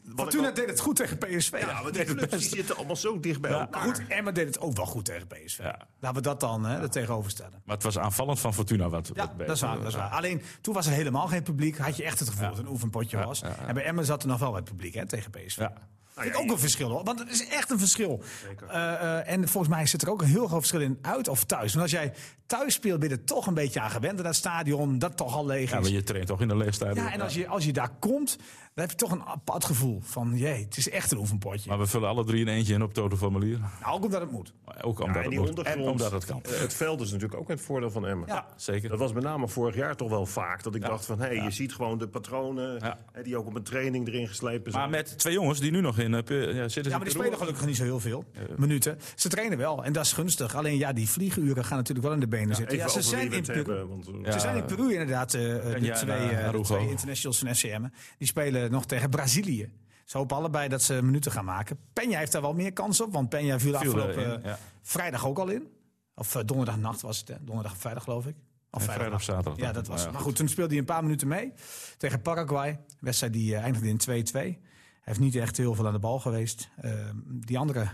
wat Fortuna ik deed het goed tegen PSV. al- Ja, want die clubs die zitten allemaal zo dicht bij Maar elkaar. goed, Emma deed het ook wel goed tegen PSV. Ja. Laten we dat dan hè, er tegenover stellen. Maar het was aanvallend van Fortuna wat, Ja, wat dat is, waar, dat is waar. Alleen toen was er helemaal geen publiek. Had je echt het gevoel dat het een oefenpotje was. En bij Emmen zat er nog wel wat publiek hè, tegen PSV. Ja. Vind ik ook een verschil hoor. Want het is echt een verschil. Eh, eh, en volgens mij zit er ook een heel groot verschil in uit of thuis. Want als jij thuis speelt, ben je er toch een beetje aan gewend. En dat stadion, dat toch al leeg Ja, is. maar je traint toch in de leeftijd. Ja, en als je, als je daar komt, dan heb je toch een apart gevoel van, jee, het is echt een oefenpotje. Maar we vullen alle drie in eentje in op Toto formulier. Nou, ook omdat het moet. Maar Ook omdat en het die moet. En omdat het kan. eh, Het veld is natuurlijk ook het voordeel van Emmen. Ja. Zeker. Dat was met name vorig jaar toch wel vaak. Dat ik dacht van, hé, hey, je ziet gewoon de patronen... Die ook op een training erin geslepen zijn. Maar met twee jongens die nu nog in uh, ja, zitten. Ja, maar die spelen gelukkig niet zo heel veel minuten. Ze trainen wel en dat is gunstig. Alleen ja, die vlieguren gaan natuurlijk wel in de benen zitten. Ja, ze zijn in Peru. hebben, want, eh, Ja. Ze zijn in Peru inderdaad, eh, eh, de, Ja, twee, en, eh, uh, de Arugo. twee internationals van FCM. Die spelen nog tegen Brazilië. Ze hopen allebei dat ze minuten gaan maken. Peña heeft daar wel meer kans op, want Peña viel Viel afgelopen eh, ja. vrijdag ook al in. Of eh, donderdagnacht was het, hè? donderdag of vrijdag geloof ik. Of Nee, vrijdag of zaterdag. Ja, dat was Ja. Maar goed. toen speelde hij een paar minuten mee tegen Paraguay. Wedstrijd die eh, eindigde in 2-2. Hij heeft niet echt heel veel aan de bal geweest. Eh, die andere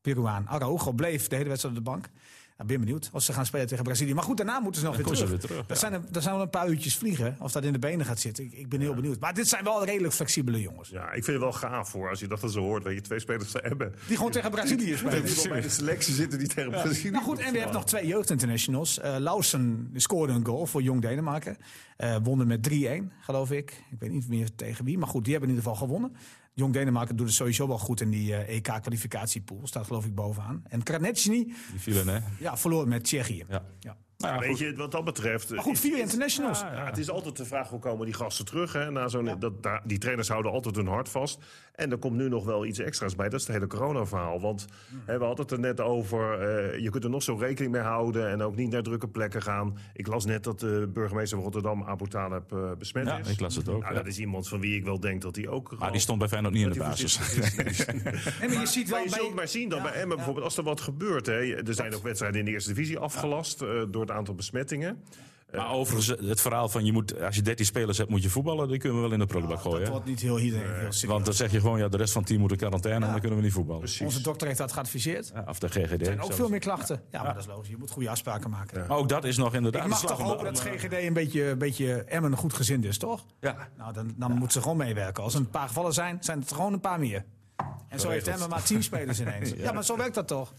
Peruaan, Araujo, bleef de hele wedstrijd op de bank. Nou, ben benieuwd of ze gaan spelen tegen Brazilië. Maar goed, daarna moeten ze nog weer terug. weer terug, Dat ja. zijn er, dat zijn wel een paar uurtjes vliegen. Of dat in de benen gaat zitten. Ik, ik ben heel benieuwd. Maar dit zijn wel redelijk flexibele jongens. Ja, ik vind het wel gaaf voor als je dat zo hoort. Weet je, twee spelers te hebben. Die gewoon tegen Brazilië spelen. Die wel bij de selectie zitten die tegen Brazilië. Nou goed, en we hebben nog twee jeugdinternationals. Eh Lausen scoorde een goal voor Jong Denemarken. Eh wonnen met 3-1, geloof ik. Ik weet niet meer tegen wie, maar goed, die hebben in ieder geval gewonnen. Jong Denemarken doet het sowieso wel goed in die eh, EK-kwalificatiepool. Staat geloof ik bovenaan. En Kranečny Die vielen, hè? ja, verloor met Tsjechië. Ja. Ja. Nou ja, Weet goed. je, wat dat betreft... Maar goed, vier internationals. Ja, het is altijd de vraag hoe komen die gasten terug. Hè? Na zo'n, dat, daar- die trainers houden altijd hun hart vast. En er komt nu nog wel iets extra's bij. Dat is het hele corona-verhaal. Want hè, we hadden het er net over. eh, je kunt er nog zo rekening mee houden. En ook niet naar drukke plekken gaan. Ik las net dat de burgemeester van Rotterdam, Abu Talib, eh, besmet Ja, is. ik las het ook, Nou, ja. Dat is iemand van wie ik wel denk dat hij ook... Maar die stond bij Feyenoord niet in de basis. *laughs* En maar je ziet wel Maar je bij- zult maar zien dat bij Emmen bijvoorbeeld, als er wat gebeurt... Hè, er zijn ook wedstrijden in de eerste divisie afgelast eh, door het aantal besmettingen. Maar overigens, het verhaal van je moet, als je 13 spelers hebt, moet je voetballen. Die kunnen we wel in de prullenbak gooien. Dat hè? wordt niet heel, serieus. Want dan zeg je gewoon, ja, de rest van het team moet in quarantaine en dan kunnen we niet voetballen. Onze dokter heeft dat geadviseerd. Er Ja, of de GGD. zijn ook zelfs. veel meer klachten. Ja, maar dat is logisch. Je moet goede afspraken maken. Maar ook dat is nog inderdaad Ik mag toch hopen dat GGD een beetje, een beetje Emmen goed gezind is, toch? Ja, Nou, dan, dan moeten ze gewoon meewerken. Als er een paar gevallen zijn, zijn het er gewoon een paar meer. En zo heeft. Emmen maar tien spelers *laughs* ineens. ja. maar zo werkt dat toch?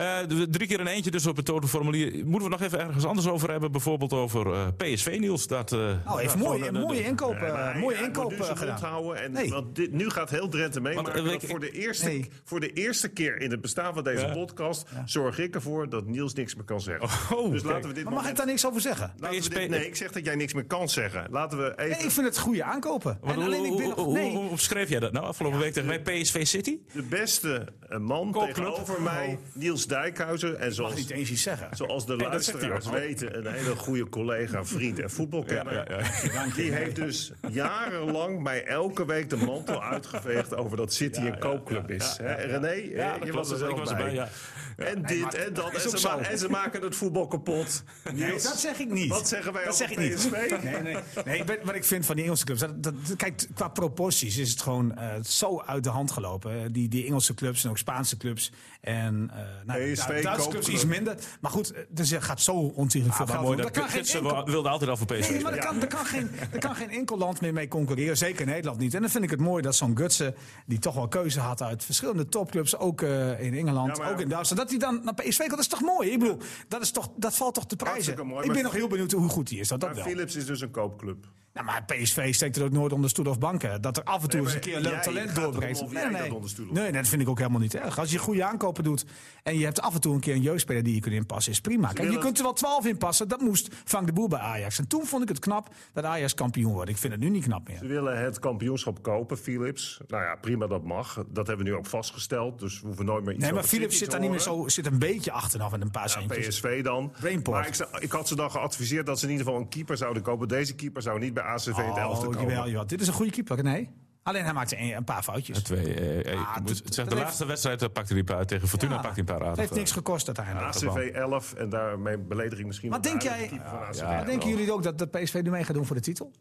Eh, de- drie keer een eentje dus op het totalformulier. Moeten we nog even ergens anders over hebben? Bijvoorbeeld over eh, PSV, Niels. Dat, eh, Nou, heeft ja, mooie, eh, mooie inkoop, maar hij- mooie hij inkoop gedaan. houden. En, Nee. Want dit, nu gaat heel Drenthe dat ik- voor, de eerste, Nee. voor de eerste keer in het bestaan van deze Ja. podcast... zorg ik ervoor dat Niels niks meer kan zeggen. Oh, dus kijk. laten we dit Maar mag ik daar niks over zeggen? laten we PSV dit- nee, ik zeg dat jij niks meer kan zeggen. Laten we even... Nee, ik vind het goede aankopen. Want En hoe, alleen ik ben hoe, nog... hoe, Nee, hoe omschreef jij dat nou afgelopen week tegen mij? PSV City? De beste man tegenover mij, Niels Dijkhuizen. En mag zoals, niet eens iets zeggen. zoals de luisteraars weten, een hele goede collega, vriend en voetbalkenner. Ja, ja, Die heeft dus jarenlang mij elke week de mantel uitgeveegd over dat City een koopclub is. Hè, René, dat je was er zelf bij. En dit en dat. En ze, en ze maken het voetbal kapot. Nee, dat zeg ik niet. Wat zeggen wij dat over zeg ik niet. PSV? Nee, nee. nee wat ik vind van die Engelse clubs. Dat, dat, kijk, qua proporties is het gewoon eh, zo uit de hand gelopen. Die, die Engelse clubs en ook Spaanse clubs. En eh nou, PSV, Du- Duitse clubs koopclub. iets minder. Maar goed, dus er gaat zo ontiegelijk veel Maar geld mooi, om. dat Daar kan geen Gidsen enkel- wilde altijd al voor PSV Nee, maar er kan, er, kan geen, er kan geen enkel land meer mee concurreren. Zeker Nederland niet. En dan vind ik het mooi dat zo'n Gutsen, die toch wel keuze had uit verschillende topclubs, ook eh, in Engeland, Ja, maar- ook in Duitsland, dat hij dan naar PSV komt. Dat is toch mooi? Ik bedoel, dat, is toch, dat valt toch te prijzen. Mooi, ik ben nog heel benieuwd hoe goed hij is. Dat, dat Maar wel. Philips is dus een koopclub. Nou, maar PSV steekt er ook nooit onder stoel of banken. Dat er af en toe Nee, eens een keer een leuk jij talent doorbreekt. Nee, nee. dat nee, nee, dat vind ik ook helemaal niet erg. Als je goede aankopen doet en je hebt af en toe een keer een jeugdspeler die je kunt inpassen, is prima. Kijk, je kunt er wel 12 inpassen. Dat moest Frank de Boer bij Ajax. En toen vond ik het knap dat Ajax kampioen wordt. Ik vind het nu niet knap meer. Ze willen het kampioenschap kopen, Philips. Nou ja, prima, dat mag. Dat hebben we nu ook vastgesteld. Dus we hoeven nooit meer iets Nee, maar Philips zit te daar niet meer zo, zit een beetje achteraf en een paar Ja, centjes. PSV dan. Maar ik, had ze dan geadviseerd dat ze in ieder geval een keeper zouden kopen. Deze keeper zou niet bij ACV in het Oh, komen. jawel, jawel. Dit is een goede keeper, nee. Alleen hij maakte een, een paar foutjes. Twee, eh, eh, Ah, moet- het zegt, de heeft- laatste wedstrijd eh, pakte hij een paar tegen Fortuna. Ja, pakte hij een paar Het heeft niks gekost uiteindelijk. ACV 11 en daarmee beledig ik misschien Maar wel denk de jij-. Ja, Maar denken jullie ook dat de PSV nu mee gaat doen voor de titel?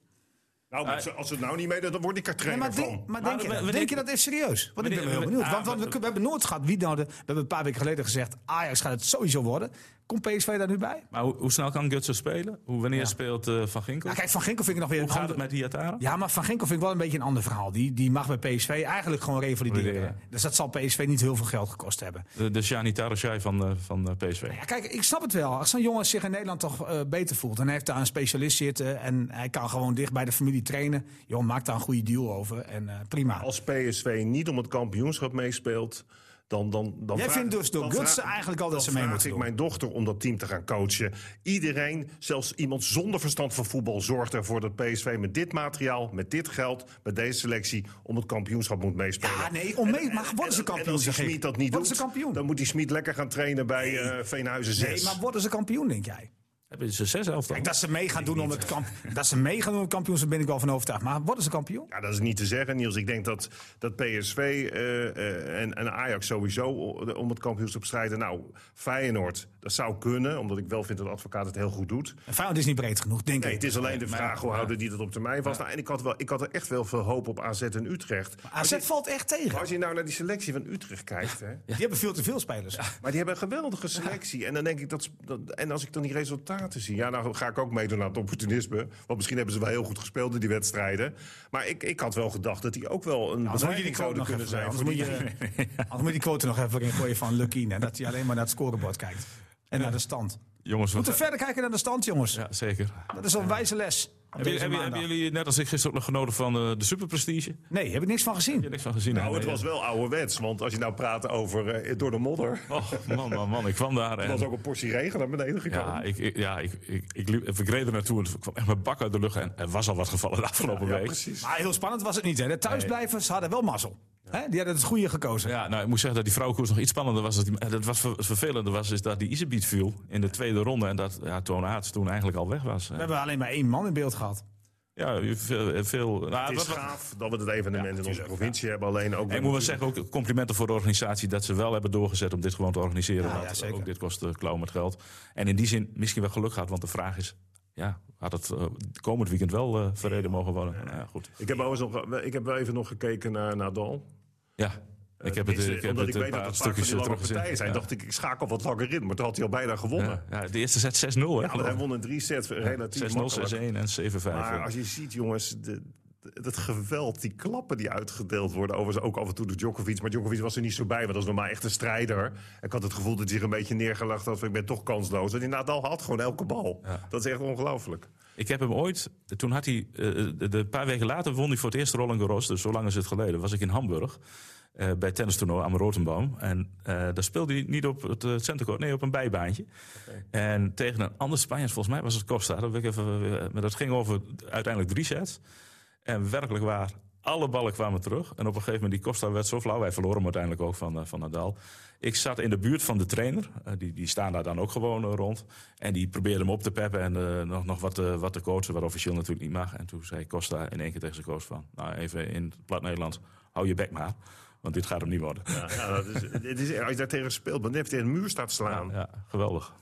Nou, als ze het nou niet meedoen, dan word ik er Nee, trainer maar denk, van. maar Maar denk, je, we- dat? we denk je denken- dat echt serieus? Want ik ben we- heel benieuwd. Want, want we, we hebben nooit gehad wie nou de... We hebben een paar weken geleden gezegd... Ajax gaat het sowieso worden. Komt PSV daar nu bij? Maar hoe, hoe snel kan Gutsen spelen? Hoe, wanneer Ja. speelt eh, Van Ginkel? Ja, kijk, Van Ginkel vind ik nog weer hoe een gaat ander... het met Diatara? Ja, maar Van Ginkel vind ik wel een beetje een ander verhaal. Die, die mag bij PSV eigenlijk gewoon revalideren. Dus dat zal PSV niet heel veel geld gekost hebben. De, de Shani Tarashai van, eh, van eh, PSV. Ja, kijk, ik snap het wel. Als zo'n jongen zich in Nederland toch eh, beter voelt... en hij heeft daar een specialist zitten... en hij kan gewoon dicht bij de familie trainen... joh, maak daar een goede deal over en eh, prima. Als PSV niet om het kampioenschap meespeelt, dan... dan, dan Jij vindt dus door Gutsen eigenlijk al dat ze mee moeten ik doen. mijn dochter om dat team te gaan coachen. Iedereen, zelfs iemand zonder verstand van voetbal, zorgt ervoor dat PSV met dit materiaal, met dit geld, met deze selectie, om het kampioenschap moet meespelen. Ja, nee, om mee, maar worden ze En- kampioen, En als. Smit dat niet doet, dan moet die Smit lekker gaan trainen bij eh Veenhuizen 6. Nee, maar worden ze kampioen, denk jij? Hebben ze zes elftal? Kijk, dat ze mee gaan doen om het kamp, dat ze mee gaan doen om het kampioenschap ben ik wel van overtuigd. Maar worden ze kampioen? Ja, dat is niet te zeggen, Niels. Ik denk dat, dat PSV eh, eh, en, en Ajax sowieso om het kampioenschap strijden. Nou, Feyenoord, dat zou kunnen. Omdat ik wel vind dat de advocaat het heel goed doet. En Feyenoord is niet breed genoeg, denk Nee, ik. het is alleen de vraag hoe houden die dat op termijn vast. Nou, en ik had, wel, ik had er echt wel veel hoop op AZ en Utrecht. AZ valt echt tegen. Als je nou naar die selectie van Utrecht kijkt... Hè, Die hebben veel te veel spelers. maar die hebben een geweldige selectie. En dan denk ik dat, dat. En als ik dan die resultaten zie. Ja, nou ga ik ook meedoen aan het opportunisme. Want misschien hebben ze wel heel goed gespeeld in die wedstrijden. Maar ik, ik had wel gedacht dat die ook wel een Anders moet je die bedreiging quote zouden nog kunnen even, zijn. anders moet die- je, *laughs* anders moet je die quote nog even in gooien van Lucky. En dat hij alleen maar naar het scorebord kijkt. En naar de stand. We Jongens, wat, moeten verder kijken naar de stand, jongens. ja, zeker. Dat is een wijze les. Hebben, jullie- hebben, net als ik gisteren ook nog genoten van eh, de superprestige? Nee, heb ik niks van gezien. je niks van gezien? Nou, het Nee, was wel ouderwets. Want als je nou praat over eh, door de modder. Oh, man, man, man. Ik kwam daar Er en... was ook een portie regen naar beneden gekomen. Ja, ik, ik, ja, ik, ik, ik, liep, ik reed er naartoe en ik kwam echt mijn bak uit de lucht. En er was al wat gevallen de afgelopen Ja, week. precies. Maar heel spannend was het niet. Hè. De thuisblijvers hadden wel mazzel. Hè? Die hadden het goede gekozen. Ja, nou, ik moet zeggen dat die vrouwenkoers nog iets spannender was. Dat, die, dat was ver- vervelender was, is dat die Isebiet viel in de tweede ronde. En dat ja, Toon Aerts toen eigenlijk al weg was. We hebben alleen maar één man in beeld gehad. Ja, veel... veel nou, Het is wat- wat- gaaf dat we het evenement in onze provincie hebben. Alleen ook. ik moet wel zeggen, ook complimenten voor de organisatie dat ze wel hebben doorgezet om dit gewoon te organiseren. Ja, want ja, zeker. ook dit kost uh, klauw met geld. En in die zin misschien wel geluk gehad, want de vraag is, ja, had het uh, komend weekend wel uh, verreden mogen worden? Nou, ja, goed. Ik heb, nog, ik heb wel even nog gekeken naar Nadal. Ja, ik heb het, Tenminste, ik heb omdat het ik een weet dat het vaak van stukjes die partijen zijn, Ja. dacht ik, ik schakel wat langer in. Maar toen had hij al bijna gewonnen. Ja, ja, de eerste set 6-0, hè? Ja, hij won in drie sets relatief 6-0, 6-1 makkelijk. en 7-5. Maar ja. als je ziet, jongens, de- het geweld, die klappen die uitgedeeld worden. Overigens ook af en toe door Djokovic. Maar Djokovic was er niet zo bij, want dat is normaal echt een strijder. Ik had het gevoel dat hij zich een beetje neergelegd had. van, Ik ben toch kansloos. En die Nadal had gewoon elke bal. Ja. Dat is echt ongelooflijk. Ik heb hem ooit, toen had hij, eh, de, de paar weken later won hij voor het eerst Roland Garros, dus zo lang is het geleden, was ik in Hamburg. eh, bij tennistoernooi aan Rotenbaum. En eh, daar speelde hij niet op het uh, centercourt, nee, op een bijbaantje. En tegen een ander Spanjaard, volgens mij was het Costa. Dat, ik even, eh, maar dat ging over uiteindelijk drie sets. En werkelijk waar, Alle ballen kwamen terug. En op een gegeven moment, die Costa werd zo flauw. Wij verloren hem uiteindelijk ook van, eh, van Nadal. Ik zat in de buurt van de trainer. Eh, die, die staan daar dan ook gewoon eh, rond. En die probeerde hem op te peppen en nog, nog wat, te- wat te coachen. Wat officieel natuurlijk niet mag. En toen zei Costa in één keer tegen zijn coach van... Nou, even in plat Nederlands, hou je bek maar. Want dit gaat hem niet worden. Ja, ja, dat is, het is, als je daar tegen speelt, maar net tegen een muur staat slaan. Ja, geweldig.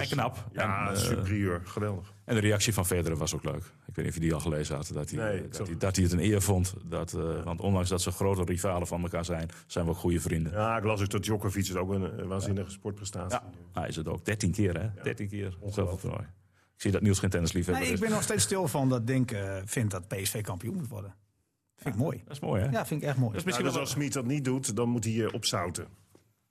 En knap. Ja, en, eh, superieur. Geweldig. En de reactie van Federer was ook leuk. Ik weet niet of je die al gelezen had. Dat hij, Nee, eh, dat hij, het. dat hij het een eer vond. Dat, eh, Want ondanks dat ze grote rivalen van elkaar zijn, zijn we ook goede vrienden. Ja, ik las ook dat Djokovic het ook een, een waanzinnige sportprestatie. Ja, hij is het ook. 13 keer, hè? 13 keer. Zoveel toernooi. Ik zie dat Niels geen tennisliefhebber Nee, ik ben nog steeds stil van dat Denk eh, vindt dat PSV kampioen moet worden. Vind ik mooi. Dat is mooi, hè? Ja, vind ik echt mooi. Dat is Ja, misschien dus wel... als Smit dat niet doet, dan moet hij uh, opzouten.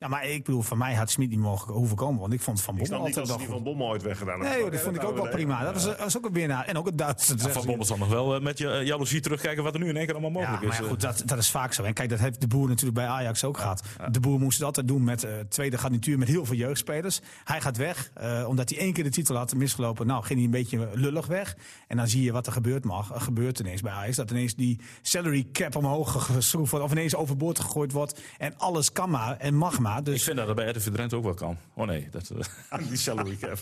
Ja, maar ik bedoel, van mij had Smit niet mogen hoeven komen. Want ik vond Van Bommel altijd dat wel van Bommel ooit weggedaan. Nee, joh, dat vond ik ook wel prima. Dat was, dat ook een winnaar. En ook een Duitser. Ja, van Bommel zal nog wel eh, met je eh, jaloezie terugkijken wat er nu in één keer allemaal Ja, mogelijk maar is. ja, eh. goed, dat, dat is vaak zo. En kijk, dat heeft de boer natuurlijk bij Ajax ook gehad. De boer moest het altijd doen met eh, tweede garnituur met heel veel jeugdspelers. Hij gaat weg, eh, omdat hij één keer de titel had misgelopen. Nou, ging hij een beetje lullig weg. En dan zie je wat er gebeurt mag. Er gebeurt ineens bij Ajax. Dat ineens die salary cap omhoog geschroefd wordt. Of ineens overboord gegooid wordt. En alles kan maar en mag maar. Ik Dus, vind dat dat bij RTV Drenthe ook wel kan. Oh nee, dat, eh, *laughs* die salary cap.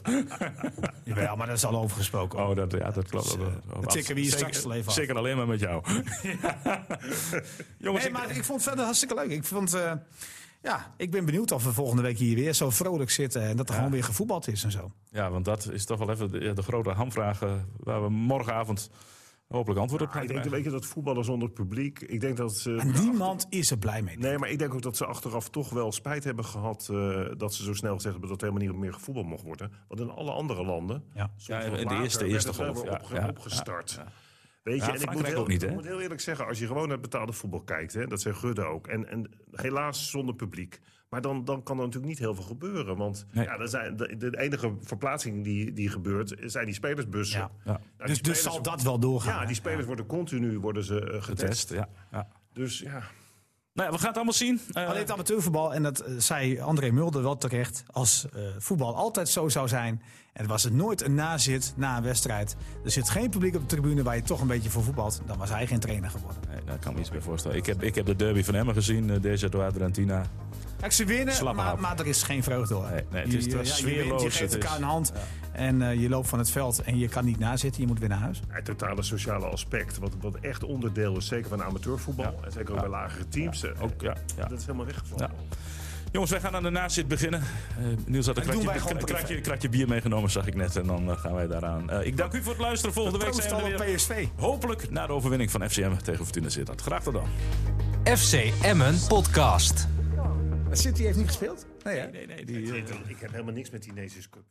ja, maar dat is al overgesproken. Oh, dat, ja, dat klopt. Oh, tikken we hier zeker- straks wel even af. Zeker alleen maar met jou. *laughs* *laughs* Jongens, Nee, ik- maar ik vond het verder hartstikke leuk. Ik vond... eh, ja, ik ben benieuwd of we volgende week hier weer zo vrolijk zitten en dat er gewoon weer gevoetbald is en zo. Ja, want dat is toch wel even de, de grote hamvraag eh, waar we morgenavond hopelijk antwoord op gaan ik denk, krijgen. weet je, dat voetballers zonder publiek... Ik denk dat ze... En niemand is er blij mee. Nee, maar ik denk ook dat ze achteraf toch wel spijt hebben gehad... eh, dat ze zo snel gezegd hebben dat er helemaal niet meer gevoetbald mocht worden. Want in alle andere landen... Ja. Ja, in de eerste- eerste golf, ja, ja, opgestart. Weet je, en ik moet, heel, ook niet, ik moet heel eerlijk zeggen, als je gewoon naar betaalde voetbal kijkt... Hè, dat zijn Gudde ook, en, en helaas zonder publiek... Maar dan, dan kan er natuurlijk niet heel veel gebeuren. Want Nee. ja, zijn, de, de enige verplaatsing die, die gebeurt, zijn die spelersbussen. Ja. Ja. Nou, die Dus, dus zal dat wel doorgaan. Ja, die spelers worden continu worden ze, eh, getest. Getest, ja. ja. Dus ja, Nou ja, we gaan het allemaal zien. Eh, Alleen het amateurvoetbal, en dat eh, zei André Mulder wel terecht, als eh, voetbal altijd zo zou zijn, en was het nooit een nazit na een wedstrijd, er zit geen publiek op de tribune waar je toch een beetje voor voetbalt, dan was hij geen trainer geworden. nee, daar kan ik me iets bij voorstellen. Ik heb, ik heb de derby van Emmen gezien, uh, deze Adrentina. Kijk, ze winnen, maar, er is geen vreugde hoor. Nee, nee, het is- je, wint, sfeerloos, je geeft elkaar een hand en eh, je loopt van het veld en je kan niet nazitten, je moet weer naar huis. het totale sociale aspect, wat, wat echt onderdeel is, zeker van amateurvoetbal. En zeker ook bij lagere teams. eh, Ook, ja, ja. Dat is helemaal weggevallen. Jongens, wij gaan aan de nazit beginnen. Eh Niels had een Dat doen wij kratje, kratje, kratje bier meegenomen, zag ik net. En dan gaan wij daaraan. Eh, ik dank u voor het luisteren. Volgende week zijn we er weer. PSV. Hopelijk na de overwinning van FCM tegen Fortuna Sittard. Graag tot dan. FC Emmen Podcast. City heeft niet gespeeld? Nee, hè? Nee, nee, die, Ik heb helemaal niks met die Nations Cup.